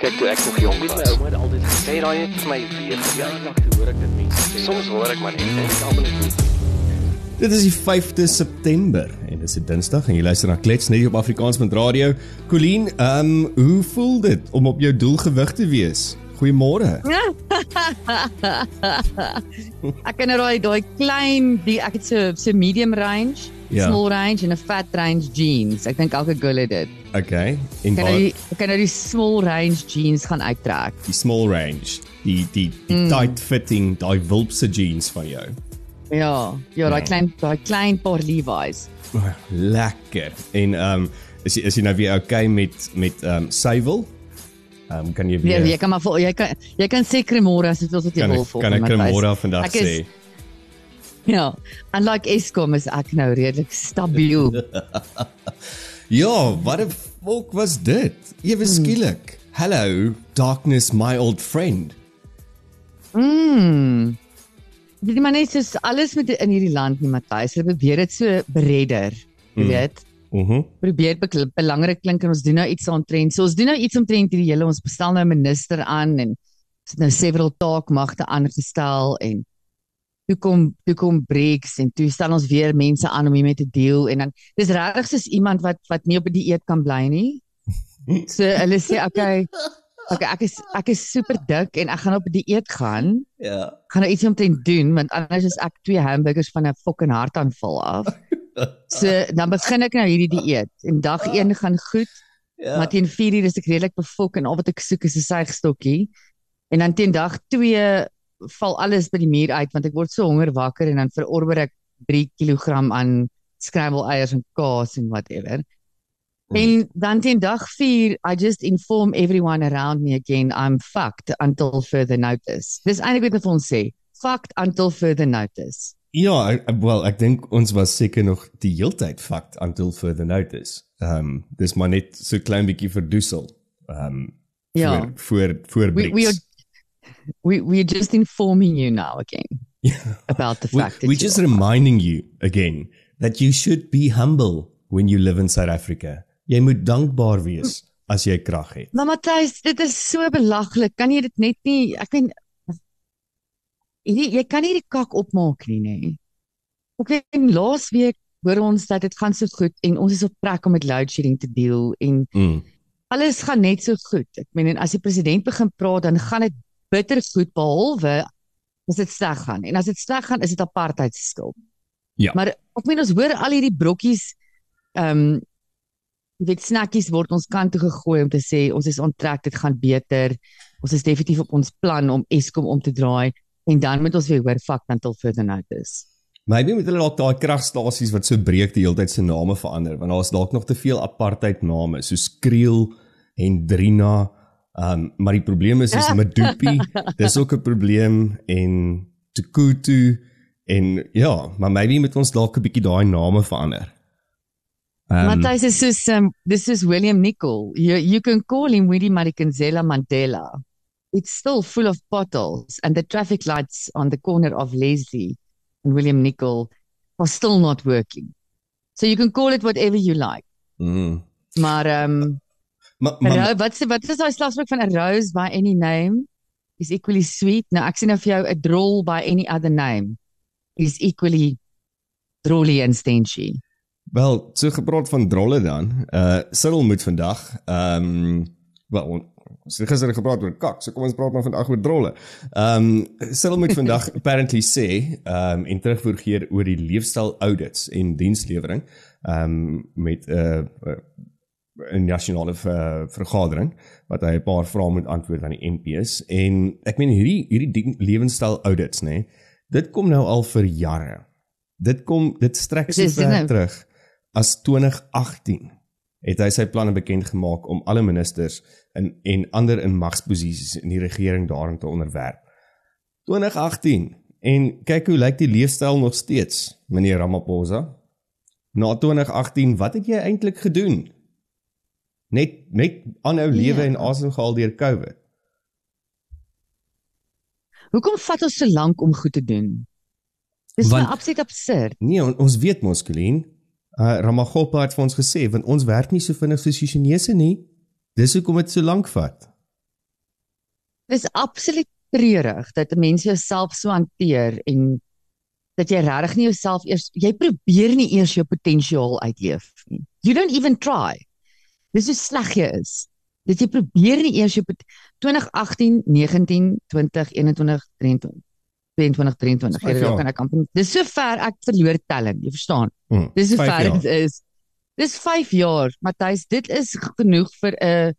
Kyk toe ek nog jonk was. My ouma het altyd gesê raai het vir my weer verjaardag toe hoor ek dit mense sê. Soms hoor ek maar net en ek almal net Dit is die 5de September en dit is 'n Dinsdag en jy luister na Klets net op Afrikaans met radio. Colleen, ehm um, hoe voel dit om op jou doelgewig te wees? Goeiemôre. ek ken raai daai klein die ek het so so medium range, Ja. small range en 'n fat range jeans. Ek dink elke girl het dit. Okay. En Kan nou die ek kan nou die small range jeans gaan uittrek. die small range, die die die mm. tight fitting, daai wulpse jeans van jou. Ja, ja, daai Ja. klein daai klein paar Levi's. Oh, lekker. En ehm um, is jy, is jy nou weer okay met met ehm um, suiwel? Ehm um, kan jy Ja, weer jy kan maar vol, jy kan jy kan sê cremora as dit wat jy wil ek, vol. kan ek Cremora vandag Ek is- sê? Ja, unlike Eskom is ek nou redelik stabiel. Ja, wat 'n volk was dit? Ewe skielik. Hello, darkness my old friend. Mm. Dit is maar net soos alles met in hierdie land nie, Matthys. Hulle probeer dit so beredder, jy Mm. weet. Mhm. Mm Probeer bekl- belangrik klink en ons doen nou iets aantrent. So ons doen nou iets omtrent hierdie hele ons bestel nou 'n minister aan en het nou several taakmagte aangestel en toe kom toe kom breeks en toe stel ons weer mense aan om hiermee te deel en dan dis regtig soos iemand wat wat nie op 'n dieet kan bly nie. So hulle sê okay, okay ek is ek is super dik en ek gaan op 'n dieet gaan. Ja. Gaan nou iets omtrent doen want anders is ek twee hamburgers van 'n fucking hartaanval af. So dan begin ek nou hierdie dieet en dag 1 gaan goed. Ja. Maar teen 4 uur is ek redelik bevok en al wat ek soek is 'n suigstokkie. En dan teen dag 2 val alles by die muur uit want ek word so honger wakker en dan verorber ek 3 kg aan scramble eiers en kaas en whatever. Hmm. En dan teen dag 4 I just inform everyone around me again I'm fucked until further notice. Dis eintlik wat hulle vir ons sê. Fucked until further notice. Ja, ek- wel, ek dink ons was seker nog die heeltyd fucked until further notice. Ehm um, dis maar net so klein bietjie verdoesel. Ehm um, Ja. voor voor voor We we are breeks. we we're just informing you now again Yeah. about the We, fact that we're just are reminding you again that you should be humble when you live in South Africa. Jy moet dankbaar wees as jy krag het. Maar Matthys, dit is so belaglik. Kan jy dit net nie ek weet jy, jy kan nie die kak opmaak nie, nê. Ek weet laasweek hoor ons dat dit gaan so goed en ons is op plek om met load shedding te deel en Mm. alles gaan net so goed. Ek meen en as die president begin praat dan gaan dit bitter goed behalwe as dit sleg gaan. En as dit sleg gaan, is dit apartheid se skuld. Ja. Maar ek meen ons hoor al hierdie brokkies ehm um, jy weet snackies word ons kant toe gegooi om te sê ons is onttrek, dit gaan beter. Ons is definitief op ons plan om Eskom om te draai en dan moet ons weer hoor fuck until further notice. Maybe moet hulle dalk daai kragstasies wat so breek die hele tyd se name verander want daar's dalk nog te veel apartheid name soos Kriel en Drina. Um maar die probleem is is Medupi, dis ook 'n probleem en Tukutu en ja, maar maybe moet ons dalk 'n bietjie daai name verander. Um, Matthys is soos um, this is William Nicol. You you can call him Winnie Madikizela Mandela. It's still full of potholes and the traffic lights on the corner of Leslie and William Nicol are still not working. So you can call it whatever you like. mm, Maar ehm um, maar, maar wat is wat is daai slagspreuk van a rose by any name is equally sweet. Nou ek sien nou vir jou 'n droll by any other name is equally drolly and stenchy. Wel, so gepraat van drolle dan. Uh Cyril moet vandag ehm um, wel ons het gister gepraat oor kak, so kom ons praat maar vandag oor drolle. Ehm um, Cyril moet vandag apparently sê ehm um, en terugvoer gee oor die leefstyl audits en dienslewering ehm um, met 'n uh, 'n nasionale uh, vergadering wat hy 'n paar vrae moet antwoord aan die MP's en ek meen hierdie hierdie lewenstyl audits nê nee, dit kom nou al vir jare. Dit kom dit strek so ver nou- terug as 2018 het hy sy planne bekend gemaak om alle ministers in en ander in magsposisies in die regering daarin te onderwerp. 2018 en kyk hoe lyk die leefstyl nog steeds, meneer Ramaphosa? Na 2018, wat het jy eintlik gedoen? Net net aanhou lewe Ja. en asem gehaal deur COVID. Hoekom vat ons so lank om goed te doen? Dis Want, absoluut absurd. Nee, on, ons weet mos, Colleen. Uh Ramaphosa het vir ons gesê want ons werk nie so vinnig soos die Chinese nie. Dis hoekom dit so lank vat. Dis absoluut treurig dat mense jouself so hanteer en dat jy regtig nie jouself eers jy probeer nie eers jou potensiaal uitleef nie. You don't even try. Dis hoe sleg jy is. Dat jy probeer nie eers jou pot- 2018, 19, 20, 21, 23 22 23 Vyf jy jaar. kan ek amper dis so ver ek verloor telling jy verstaan Mm, dis so ver dit is dis 5 jaar Matthys dit is genoeg vir 'n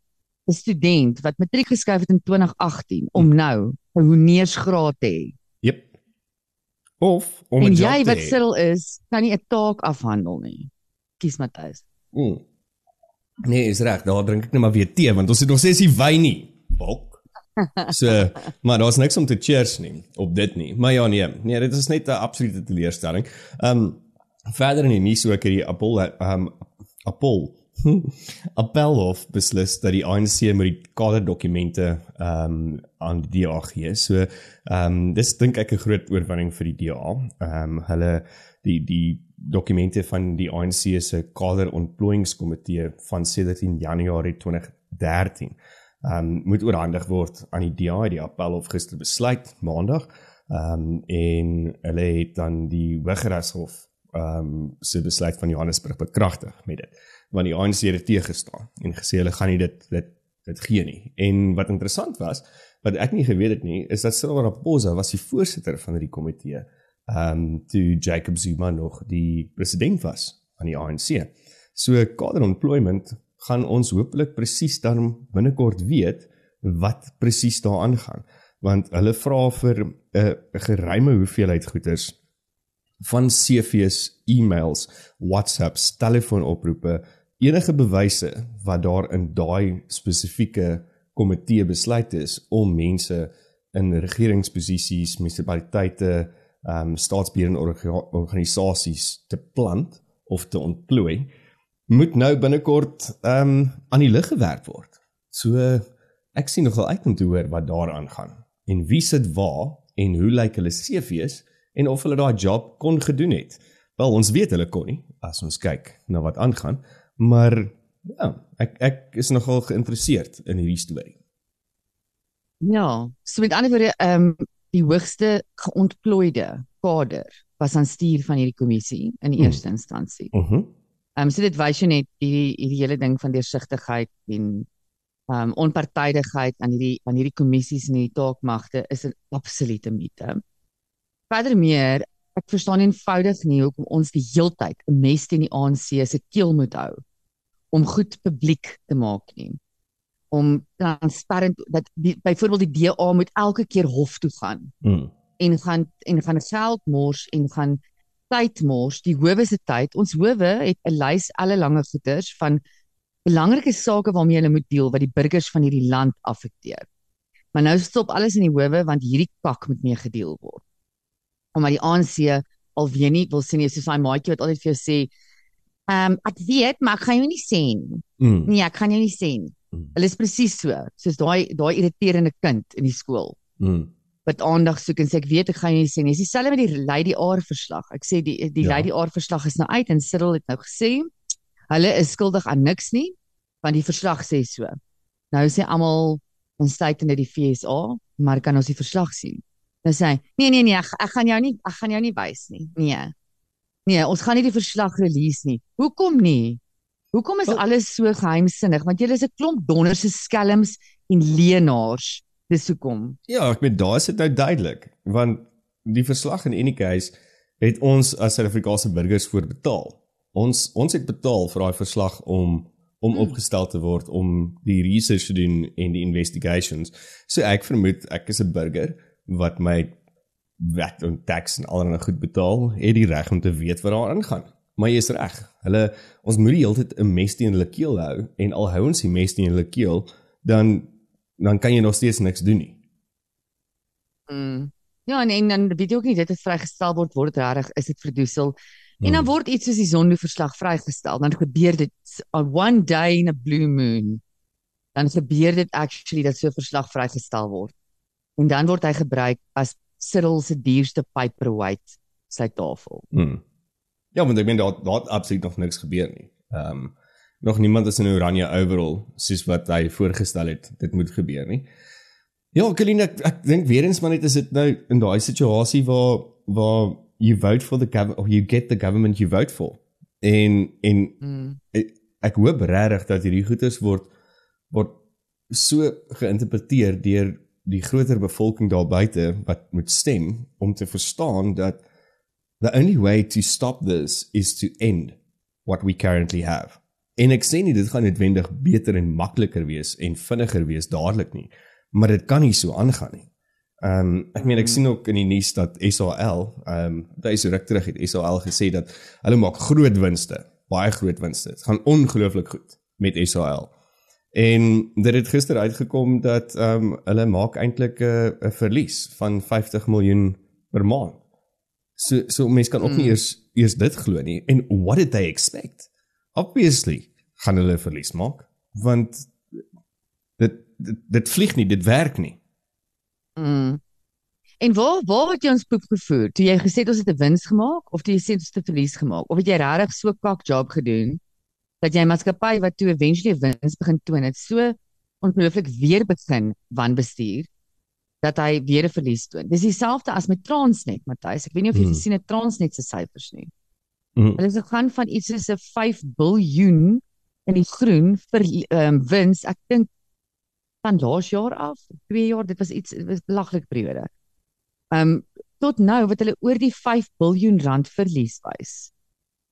'n student wat matriek geskryf het in 2018 om Mm. nou 'n honeursgraad te hê Jep. Of om 'n en job jy te wat hê. Cyril is kan nie 'n taak afhandel nie kies Matthys Mm. Nee, is reg. Daar drink ek net maar weer tee want ons het nog steeds nie wyn nie. Bok. So, maar daar's niks om te cheers nie op dit nie. Maar ja nee, nee, dit is net 'n absolute teleurstelling. Ehm um, verder in die nuus ook het die Apple ehm um, Apple Appelhof beslis dat die ANC met die kaderdokumente ehm um, aan die DA gee. So ehm um, dis dink ek 'n groot oorwinning vir die DA. Ehm um, hulle die die dokumente van die ANC se kaderontplooiingskomitee van 17 Januarie 2013 ehm um, moet oorhandig word aan die DA die Appelhof gister besluit maandag. Ehm um, en hulle het dan die Hooggeregshof ehm um, se besluit van Johannesburg bekragtig met dit want die ANC het teëgestaan en gesê hulle gaan nie dit dit dit gee nie. En wat interessant was, wat ek nie geweet het nie, is dat Cyril Ramaphosa was die voorsitter van hierdie komitee. Ehm um, toe Jacob Zuma nog die president was van die ANC. So kader employment gaan ons hopelik presies dan binnekort weet wat presies daar aangaan. Want hulle vra vir 'n uh, geruime hoeveelheid goeders van CV's, e-mails, WhatsApps, telefoonoproepe, enige bewyse wat daar in daai spesifieke komitee besluit is om mense in regeringsposisies, munisipaliteite, ehm um, staatsbeheerende orga organisasies te plant of te ontplooi, moet nou binnekort ehm um, aan die lig gewerk word. So ek sien nogal uit om te hoor wat daaraan gaan en wie sit waar en hoe lyk hulle CV's en of hulle daai job kon gedoen het. Wel, ons weet hulle kon nie as ons kyk na wat aangaan, maar ja, ek ek is nogal geïnteresseerd in hierdie storie. Ja, so met ander woorde, ehm um, die hoogste geontplooide kader was aan stuur van hierdie kommissie in die Hmm. eerste instansie. Mhm. Mm Ehm um, so dit wys jou net hierdie hierdie hele ding van deursigtigheid en ehm um, onpartydigheid aan hierdie aan hierdie kommissies en hierdie taakmagte is 'n absolute mite. Verder meer, ek verstaan eenvoudig nie hoekom ons die heeltyd 'n mes teen die ANC se keel moet hou om goed publiek te maak nie. Om transparant dat byvoorbeeld die DA moet elke keer hof toe gaan Mm. en gaan en gaan geld mors en gaan tyd mors, die howe se tyd. Ons howe het 'n lys alle lange goeters van belangrike sake waarmee hulle moet deel wat die burgers van hierdie land affekteer. Maar nou stop alles in die howe want hierdie kak moet mee gedeel word. Omdat die ANC alweer nie wil sien nie, soos daai maatjie wat altyd vir jou sê, "Ehm um, ek weet, maar ek gaan jou nie sê nie." Mm. Nee, ek gaan jou nie sê nie. Mm. Hulle is presies so, soos daai daai irriterende kind in die skool Mm. Wat aandag soek en sê ek weet ek gaan nie sê nie. Dis dieselfde met die Lady R verslag. Ek sê die die Ja. Lady R verslag is nou uit en Cyril het nou gesê hulle is skuldig aan niks nie want die verslag sê so. Nou sê almal ons tyd in die FSA, maar kan ons die verslag sien? Nou sê hy, nee nee nee, ek, ek gaan jou nie ek gaan jou nie wys nie. Nee. Nee, ons gaan nie die verslag release nie. Hoekom nie? Hoekom is Wel- alles so geheimsinnig? Want julle is 'n klomp donderse skelms en leenaars. Dis hoekom. Ja, ek meen daar is dit nou duidelik, want die verslag in any case het ons as Suid-Afrikaanse burgers voor betaal. Ons ons het betaal vir daai verslag om om Hmm. opgestel te word om die research te doen en die investigations. So ek vermoed ek is 'n burger wat my wet en tax en allerlei goed betaal, het die reg om te weet wat daar aangaan. Maar jy is reg. Hulle ons moet die hele tyd 'n mes teen hulle keel hou en al hou ons die mes teen hulle keel, dan dan kan jy nog steeds niks doen nie. Mm. Ja, en, en dan weet jy ook nie dit het vrygestel word word regtig is dit verdoesel. En dan Mm. word iets soos die Zondo verslag vrygestel, dan gebeur dit on one day in a blue moon. Dan gebeur dit actually dat so 'n verslag vrygestel word. En dan word hy gebruik as Cyril se duurste paperweight sy tafel. Hmm. Ja, want ek meen daar daar absoluut nog niks gebeur nie. Ehm um, nog niemand is in 'n oranje overall soos wat hy voorgestel het dit moet gebeur nie. Ja, Colleen, ek, ek dink weer eens maar net is dit nou in daai situasie waar waar you vote for the government or you get the government you vote for. En en Mm. ek, ek hoop regtig dat hierdie goeders word word so geïnterpreteer deur die groter bevolking daar buite wat moet stem om te verstaan dat the only way to stop this is to end what we currently have. En ek sê nie dit gaan noodwendig beter en makliker wees en vinniger wees dadelik nie, maar dit kan nie so aangaan nie. Ehm um, ek meen ek sien ook in die nuus dat SAL, ehm um, daai is ruk terug het SAL gesê dat hulle maak groot winste, baie groot winste. Dit gaan ongelooflik goed met SAL. En dit het gister uitgekom dat ehm um, hulle maak eintlik 'n 'n verlies van 50 miljoen per maand. So so mense kan ook nie eers eers dit glo nie. En what did they expect? Obviously gaan hulle verlies maak want dit dit, dit vlieg nie, dit werk nie. Mm. En waar waar het jy ons poep gevoer? Toe jy gesê het ons het 'n wins gemaak of toe jy sê ons het 'n verlies gemaak? Of het jy regtig so kak job gedoen dat jy maatskappy wat toe eventually 'n wins begin toon het, so ongelooflik weer begin wanbestuur dat hy weer 'n verlies toon. Dis dieselfde as met Transnet, Matthys. Ek weet nie of jy Hmm. gesien het Transnet se syfers nie. Mm. Hulle het gegaan van iets soos 'n 5 biljoen in die groen vir ehm um, wins. Ek dink van laas jaar af, 2 jaar, dit was iets belaglik periode. Ehm um, tot nou wat hulle oor die 5 biljoen rand verlies wys.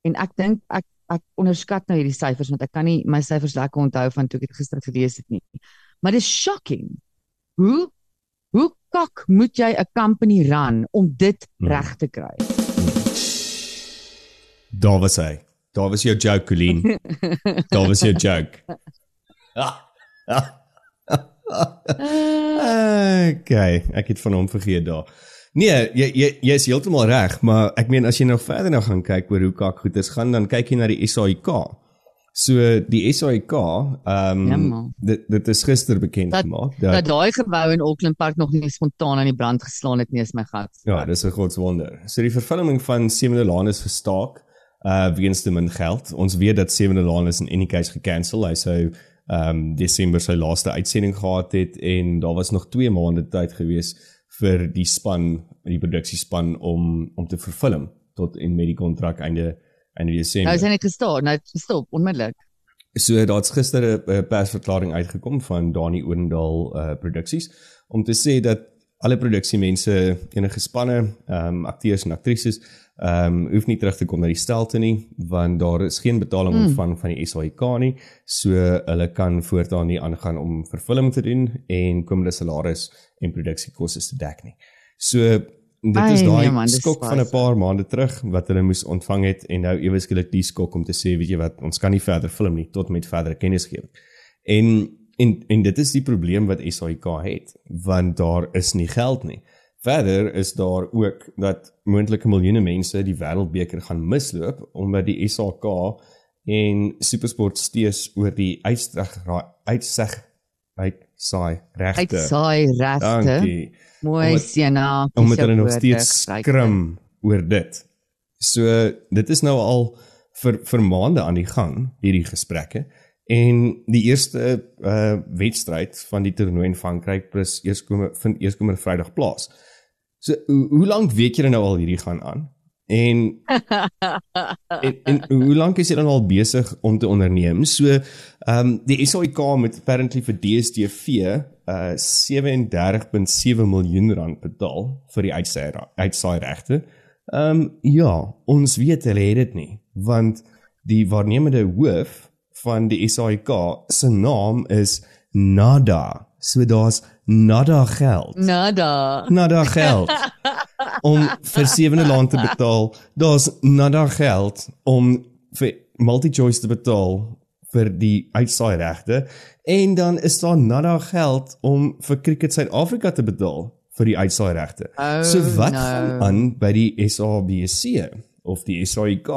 En ek dink ek ek onderskat nou hierdie syfers want ek kan nie my syfers lekker onthou van toe ek dit gister gelees het nie. Maar dit is shocking. Hoe hoe kak moet jy 'n company run om dit Hmm. reg te kry? Daar was hy. Daar was jou joke, Colleen. Daar was jou joke. Ah. okay, ek het van hom vergeet daar. Nee, jy jy jy is heeltemal reg, maar ek meen as jy nou verder nou gaan kyk oor hoe kak goeders gaan, dan kyk jy na die SAIK. So die SAIK, ehm Ja, um, man. dit dit is gister bekend Dat- gemaak Dat daai gebou in Auckland Park nog nie spontaan aan die brand geslaan het nie is my gat. Ja, dis 'n godswonder. So die vervulling van is gestaak uh weens te min geld. Ons weet dat Sewende Laan is in any case gekansel. Hy sou ehm um, Desember sy laaste uitsending gehad het en daar was nog 2 maande tyd gewees vir die span, die produksiespan om om te vervul tot en met die kontrak einde einde Desember. Nou is hy net gestaan, nou gestop onmiddellik. So daar's gister 'n 'n persverklaring uitgekom van Dani Oendal uh produksies om te sê dat alle produksiemense, enige spanne, ehm um, akteurs en aktrises, ehm um, hoef nie terug te kom na die stelte nie want daar is geen betaling Mm. ontvang van die SAIK nie. So hulle kan voortaan nie aangaan om vervulling te doen en komende salaris en produksiekoste te dek nie. So dit Ai, is daai nee skok van 'n paar maande terug wat hulle moes ontvang het en nou ewe skielik die skok om te sê weet jy wat ons kan nie verder film nie tot met verdere kennisgewing. En en en dit is die probleem wat SAIK het want daar is nie geld nie. Verder is daar ook dat moontlike miljoene mense die wêreldbeker gaan misloop omdat die SAK en SuperSport steeds oor die uitsig uitsig uitsaai regte. Uitsaai regte. Dankie Mooi Siena. omdat hulle nog steeds skrim oor dit. So dit is nou al vir vir maande aan die gang hierdie gesprekke en die eerste uh wedstryd van die toernooi in Frankryk prins eers kom vind eers kom Vrydag plaas. So hoe, hoe lank weet julle nou al hierdie gaan aan? En en, en hoe lank is jy dan al besig om te onderneem? So ehm um, die SAIK moet apparently vir DStv uh 37.7 miljoen rand betaal vir die uitsaai uitsaai regte. Ehm um, ja, ons weet hulle het dit nie want die waarnemende hoof van die SAIK se naam is Nada. So daar's nada geld Nada. nada geld om vir sewende laan te betaal. Daar's nada geld om vir MultiChoice te betaal vir die uitsaai regte en dan is daar nada geld om vir Cricket Suid-Afrika te betaal vir die uitsaai regte. Oh, so wat no. gaan aan by die SABC of die SAIK?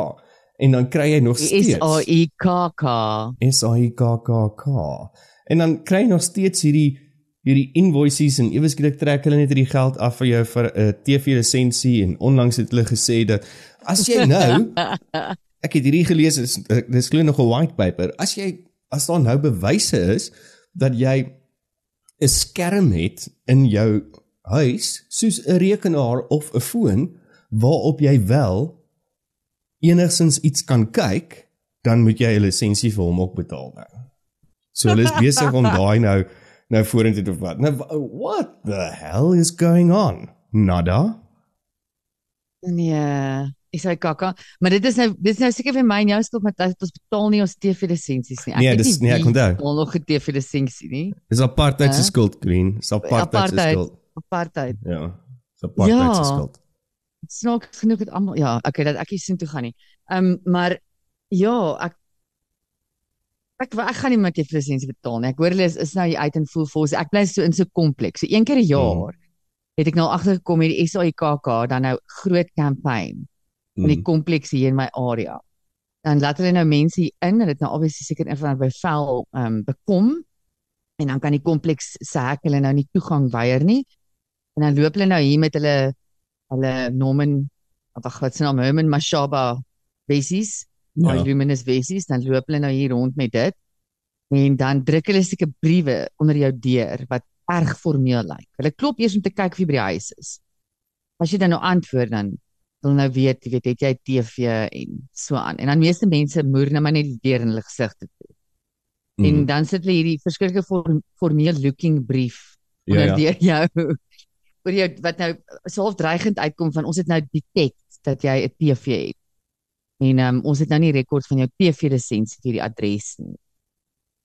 En dan kry jy nog steeds S A I K K. SAIKKK. En dan kry jy nog steeds hierdie hierdie invoices en ewe skielik trek hulle net hierdie geld af vir jou vir 'n uh, TV lisensie en onlangs het hulle gesê dat as jy nou ek het hierdie gelees is eh, dis glo nog 'n white paper as jy as daar nou bewyse is dat jy 'n skerm het in jou huis soos 'n rekenaar of 'n foon waarop jy wel enigsins iets kan kyk, dan moet jy 'n lisensie vir hom ook betaal nou. So hulle is besig om daai nou nou vorentoe te vat. Nou what the hell is going on? Nada. Nee, is hy kakka, maar dit is nou dis nou seker vir my en jou skuld met dat ons betaal nie ons TV lisensies nie. Ek nee, dis nee, ek onthou. Ons nog 'n TV lisensie nie. Dis apartheid se skuld, Green. Dis apartheid se skuld. Apartheid. Ja. Dis apartheid se ja. skuld. Snog genoeg het almal ja, okay dat ek hier sien toe gaan nie. Ehm um, maar ja, ek ek ek gaan nie met die lisensie betaal nie. Ek hoor hulle is, is nou uit voel vir ons. Ek bly so in so kompleks. So een keer 'n jaar hmm. het ek nou agtergekom met die SAIKK dan nou groot kampanje in die mm. kompleks hier in my area. Dan laat hulle nou mense hier in, hulle het nou obviously seker een van by vel ehm um, bekom en dan kan die kompleks se hek hulle nou nie toegang weier nie. En dan loop hulle nou hier met hulle hulle Norman wag wat se naam Herman Mashaba basies, ja. luminous basies, dan loop hulle nou hier rond met dit. En dan druk hulle seker briewe onder jou deur wat erg formeel lyk. Hulle klop eers om te kyk of jy by die huis is. As jy dan nou antwoord dan wil nou weet, jy weet, het jy TV en so aan. En dan meeste mense moer nou maar net deur in hulle gesigte toe. Mm. En dan sit hulle hierdie verskillike form, formeel looking brief ja, onder ja. jou oor jou wat nou so half dreigend uitkom van ons het nou detect dat jy 'n TV het. En um, ons het nou nie rekords van jou TV lisensie vir die adres nie.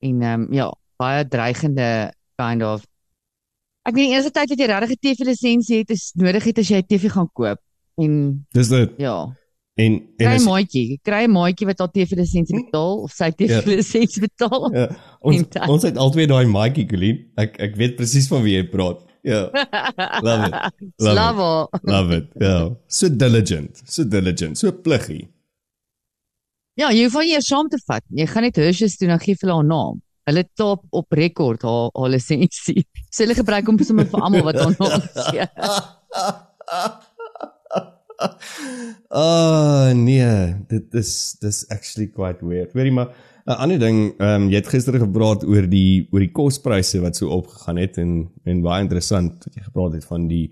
En ehm um, ja, baie dreigende kind of Ek weet die eerste tyd wat jy regtig 'n TV lisensie het, is nodig het as jy 'n TV gaan koop. En Dis dit. Ja. En en kry 'n maatjie, kry 'n maatjie wat al TV lisensie hm? betaal of sy TV ja. lisensie betaal. Ja. Ons ons het altyd daai maatjie Colleen. Ek ek weet presies van wie jy praat. Ja. Love it. Love it. Love it. Ja. So diligent, so diligent, so pluggy. Ja, jy hoef nie saam te vat. Jy gaan net Hershes doen en gee vir haar naam. Hulle top op rekord haar haar lisensie. So hulle gebruik hom sommer vir almal wat haar naam gee. oh nee, dit is dis actually quite weird. Hoorie maar 'n ander ding, ehm um, jy het gister gepraat oor die oor die kospryse wat so opgegaan het en en baie interessant wat jy gepraat het van die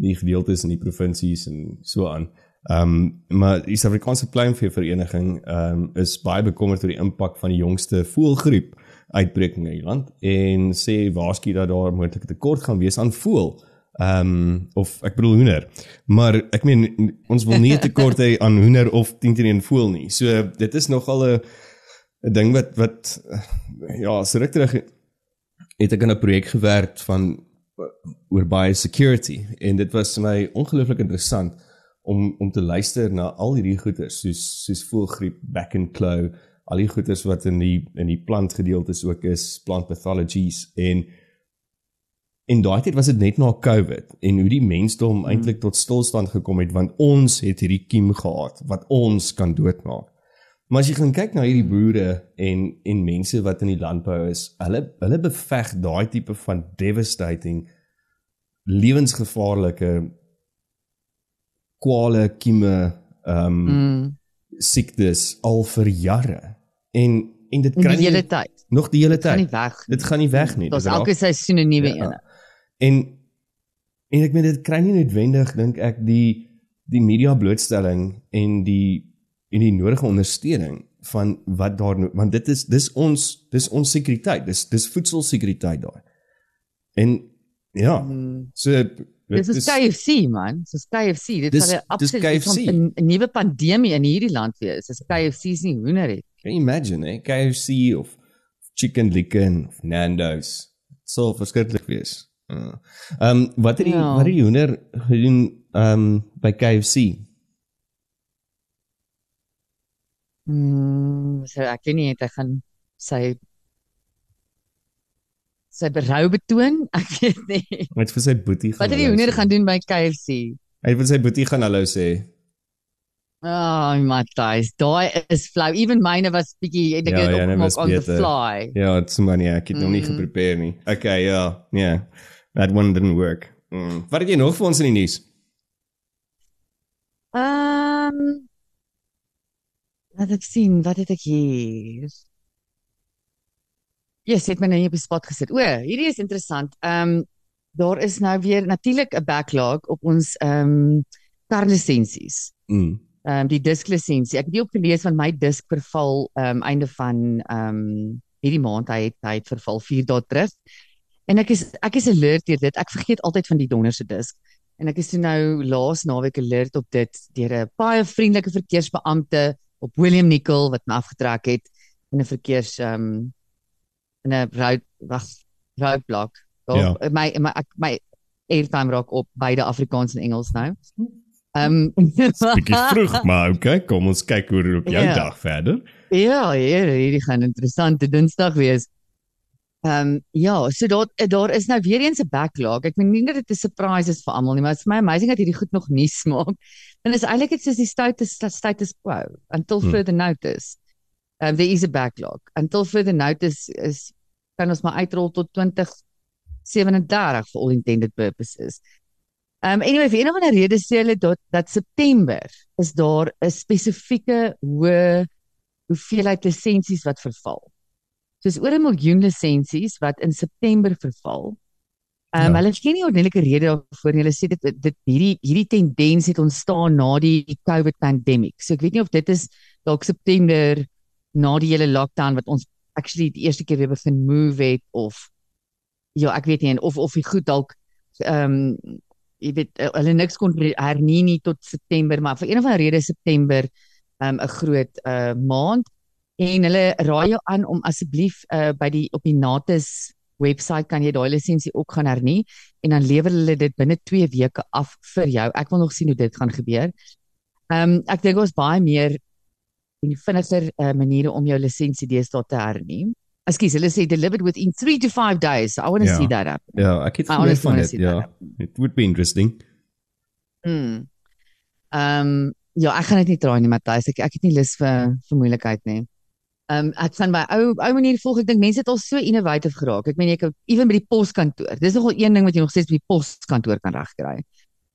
die gedeeltes in die provinsies en so aan. Ehm um, maar die Suid-Afrikaanse Pluimvee Vereniging ehm um, is baie bekommerd oor die impak van die jongste voëlgriep uitbreking in die land en sê waarskynlik dat daar moontlik 'n tekort gaan wees aan voël. Ehm um, of ek bedoel hoender. Maar ek meen ons wil nie tekort hê aan hoender of teen teen voel nie. So dit is nogal 'n 'n ding wat wat ja, so ruk terug het ek aan 'n projek gewerk van oor baie security en dit was vir my ongelooflik interessant om om te luister na al hierdie goeters soos soos voelgriep, back and claw, al die goeters wat in die in die plant gedeeltes ook is, plant pathologies en En daai tyd was dit net na COVID en hoe die mensdom hmm. eintlik tot stilstand gekom het want ons het hierdie kiem gehad wat ons kan doodmaak. Maar as jy gaan kyk na hierdie hmm. boere en en mense wat in die landbou is, hulle hulle beveg daai tipe van devastating lewensgevaarlike kwale kieme ehm um, mm. siektes al vir jare. En en dit kry die hele tyd. Nog die hele tyd. Dit gaan nie weg. Dit gaan nie weg nie. Daar's elke seisoen 'n nuwe ja. een. En en ek meen dit kry nie noodwendig dink ek die die media blootstelling en die en die nodige ondersteuning van wat daar want dit is dis ons dis ons sekuriteit dis dis voedselsekuriteit daar. En ja, hmm. so dit is KFC man, so KFC, dit is absoluut 'n nuwe pandemie in hierdie land wees. Dis KFC is nie hoender het. Can you imagine, eh? KFC of Chicken Licken of Nando's. So verskriklik wees. Ehm um, wat het die ja. wat het die hoender gedoen ehm um, by KFC? Mm, so ek weet nie hy gaan sy sy berou betoon? Ek weet nie. Wat vir sy boetie gaan Wat het die hoender gaan doen by KFC? Hy het vir sy boetie gaan hallo sê. Oh, Matthys, daai is flou. Even myne was bietjie ek dink ja, op on the fly. Ja, dit's nie, ek het mm. nog nie mm. geprepare nie. Okay, ja, ja. Yeah. That one didn't work. Mm. Wat het jy nog vir ons in die nuus? Ehm um, Laat ek sien, wat het ek hier? Ja, yes, het my nou nie op die spot gesit. O, hierdie is interessant. Ehm um, daar is nou weer natuurlik 'n backlog op ons ehm um, karlisensies. Mm. Ehm um, die disklisensie. Ek het die opgelees van my disk verval ehm um, einde van ehm um, hierdie maand. Hy het hy het verval 4 dae terug. En ek is ek is alert deur dit. Ek vergeet altyd van die donderse disk. En ek is toe nou laas naweek alert op dit deur 'n baie vriendelike verkeersbeampte op William Nicol wat my afgetrek het in 'n verkeers ehm um, in 'n road wag roadblock. Ja. Ja. My my ek, my airtime raak op beide Afrikaans en Engels nou. Ehm um, Bietjie vroeg, maar okay, kom ons kyk hoe loop jou Ja. dag verder. Ja, hier hierdie gaan 'n interessante Dinsdag wees. Ehm um, ja, so daar daar is nou weer eens 'n backlog. Ek meen nie dat dit 'n surprise is vir almal nie, maar dit is my amazing dat hierdie goed nog nuus maak. En is eintlik dit soos die status status quo until Hmm. further notice. Um, there is a backlog. Until further notice is kan ons maar uitrol tot 2037 for all intended purposes. Um anyway, vir een of ander rede sê hulle dat dat September is daar 'n spesifieke hoë hoeveelheid lisensies wat verval. Soos oor 'n miljoen lisensies wat in September verval. Um Ja. ja. hulle gee nie ordentlike rede daarvoor nie. Hulle sê dit dit hierdie hierdie tendens het ontstaan na die COVID pandemic. So ek weet nie of dit is dalk September na die hele lockdown wat ons actually die eerste keer weer begin move het of ja, ek weet nie en of of die goed dalk ehm um, jy weet eh, hulle niks kon hernie nie tot September, maar vir een of ander rede September ehm um, 'n groot uh maand en hulle raai jou aan om asseblief uh by die op die Natus webwerf kan jy daai lisensie ook gaan hernie en dan lewer hulle dit binne 2 weke af vir jou. Ek wil nog sien hoe dit gaan gebeur. Ehm um, ek dink ons baie meer en vinniger uh, maniere om jou lisensie deesdae te hernie. Ekskuus, hulle sê delivered within 3 to 5 days. I want to Ja. see that happen. Ja, ek het I gehoor van dit. Ja, it would be interesting. Mm. Ehm um, ja, ek gaan dit nie draai nie, Matthys. Ek ek het nie lus vir vir moeilikheid nie. Ehm um, ek gaan by ou ou manier volg. Ek dink mense het al so innovative geraak. Ek meen jy kan ewen by die poskantoor. Dis nogal een ding wat jy nog steeds by die poskantoor kan regkry.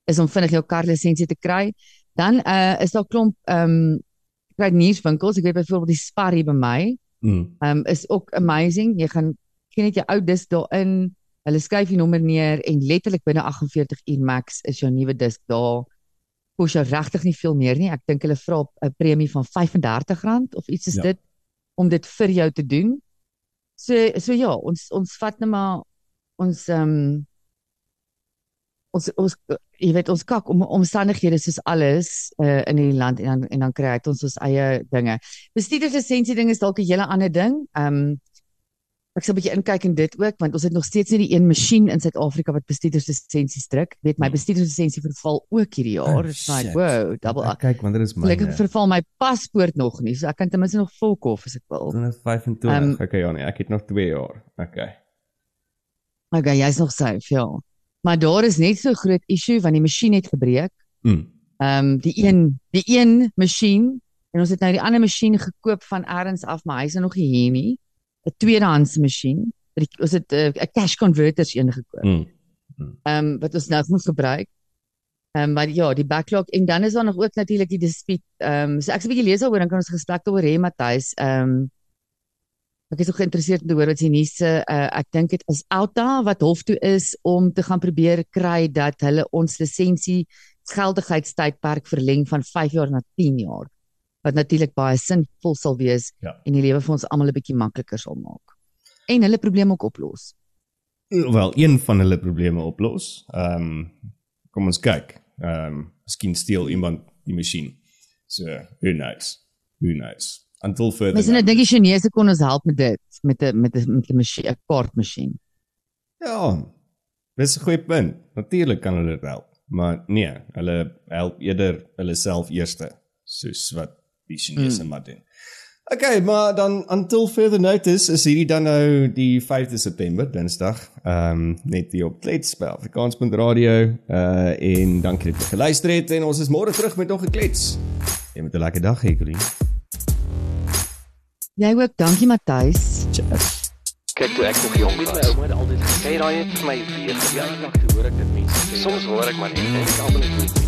Is om vinnig jou karlisensie te kry. Dan uh is daar klomp ehm um, kry nuuswinkels. Ek weet byvoorbeeld die Spar hier by my. Mm. um, is ook amazing. Jy gaan gee net jou ou disk daarin, hulle skryf die nommer neer en letterlik binne 48 uur max is jou nuwe disk daar. Kos jou regtig nie veel meer nie. Ek dink hulle vra 'n premie van R35 of iets is Ja. ja. dit om dit vir jou te doen. So so ja, ons ons vat net maar ons ehm um, ons ons jy weet ons kak om omstandighede soos alles uh, in hierdie land en dan en dan kry dit ons ons eie dinge. Bestuurderslisensie ding is dalk 'n hele ander ding. Ehm um, ek sal 'n bietjie inkyk in dit ook want ons het nog steeds nie die een masjien in Suid-Afrika wat bestuurderslisensies druk. Weet my bestuurderslisensie verval ook hierdie jaar. Oh, It's like wow, double Ek kyk wanneer is Ek myne? verval my paspoort nog nie. So ek kan ten minste nog volk of as ek wil. 2025. Ehm, okay, ja nee, ek het nog 2 jaar. Okay. Okay, jy's nog safe, ja. Maar daar is net so groot issue want die masjien het gebreek. Mm. Ehm um, die een die een masjien en ons het nou die ander masjien gekoop van elders af, maar hy's nog nie hier nie. 'n Tweedehandse masjien. Ons het eh, 'n uh, cash converters een gekoop. Mm. Ehm um, wat ons nou moet gebruik. Ehm um, maar ja, die backlog en dan is daar nog ook natuurlik die dispute. Ehm um, so ek sal 'n bietjie lees daaroor dan kan ons gesprek daaroor hê Matthys. Ehm um, Ek is ook geïnteresseerd om te hoor wat die nuus se uh, ek dink dit is Alta wat hof toe is om te gaan probeer kry dat hulle ons lisensie geldigheidstydperk verleng van 5 jaar na 10 jaar wat natuurlik baie sinvol sal wees Ja. en die lewe vir ons almal 'n bietjie makliker sal maak. En hulle probleme ook oplos. Wel, een van hulle probleme oplos. Ehm um, kom ons kyk. Ehm um, miskien steel iemand die masjien. So, who knows? Who knows? Until further. Mens nou notice. dink die Chinese kon ons help met dit met 'n met 'n met 'n masjien, 'n kaartmasjien. Ja. Dis 'n goeie punt. Natuurlik kan hulle dit help, maar nee, hulle help eerder hulle self eerste, soos wat die Chinese mm. maar doen. Okay, maar dan until further notice is hierdie dan nou die 5de September, Dinsdag. Ehm um, net hier op Klets by Afrikaans.radio uh en dankie dat jy geluister het en ons is môre terug met nog 'n klets. Jy moet 'n lekker dag hê, Colleen. Jy ook, dankie Matthys. Cheers. Kyk toe ek nog jong was. My ouma het altyd gesê daai het vir my weer verjaardag toe hoor ek dit mense. sê. Soms hoor ek maar net en ek almal net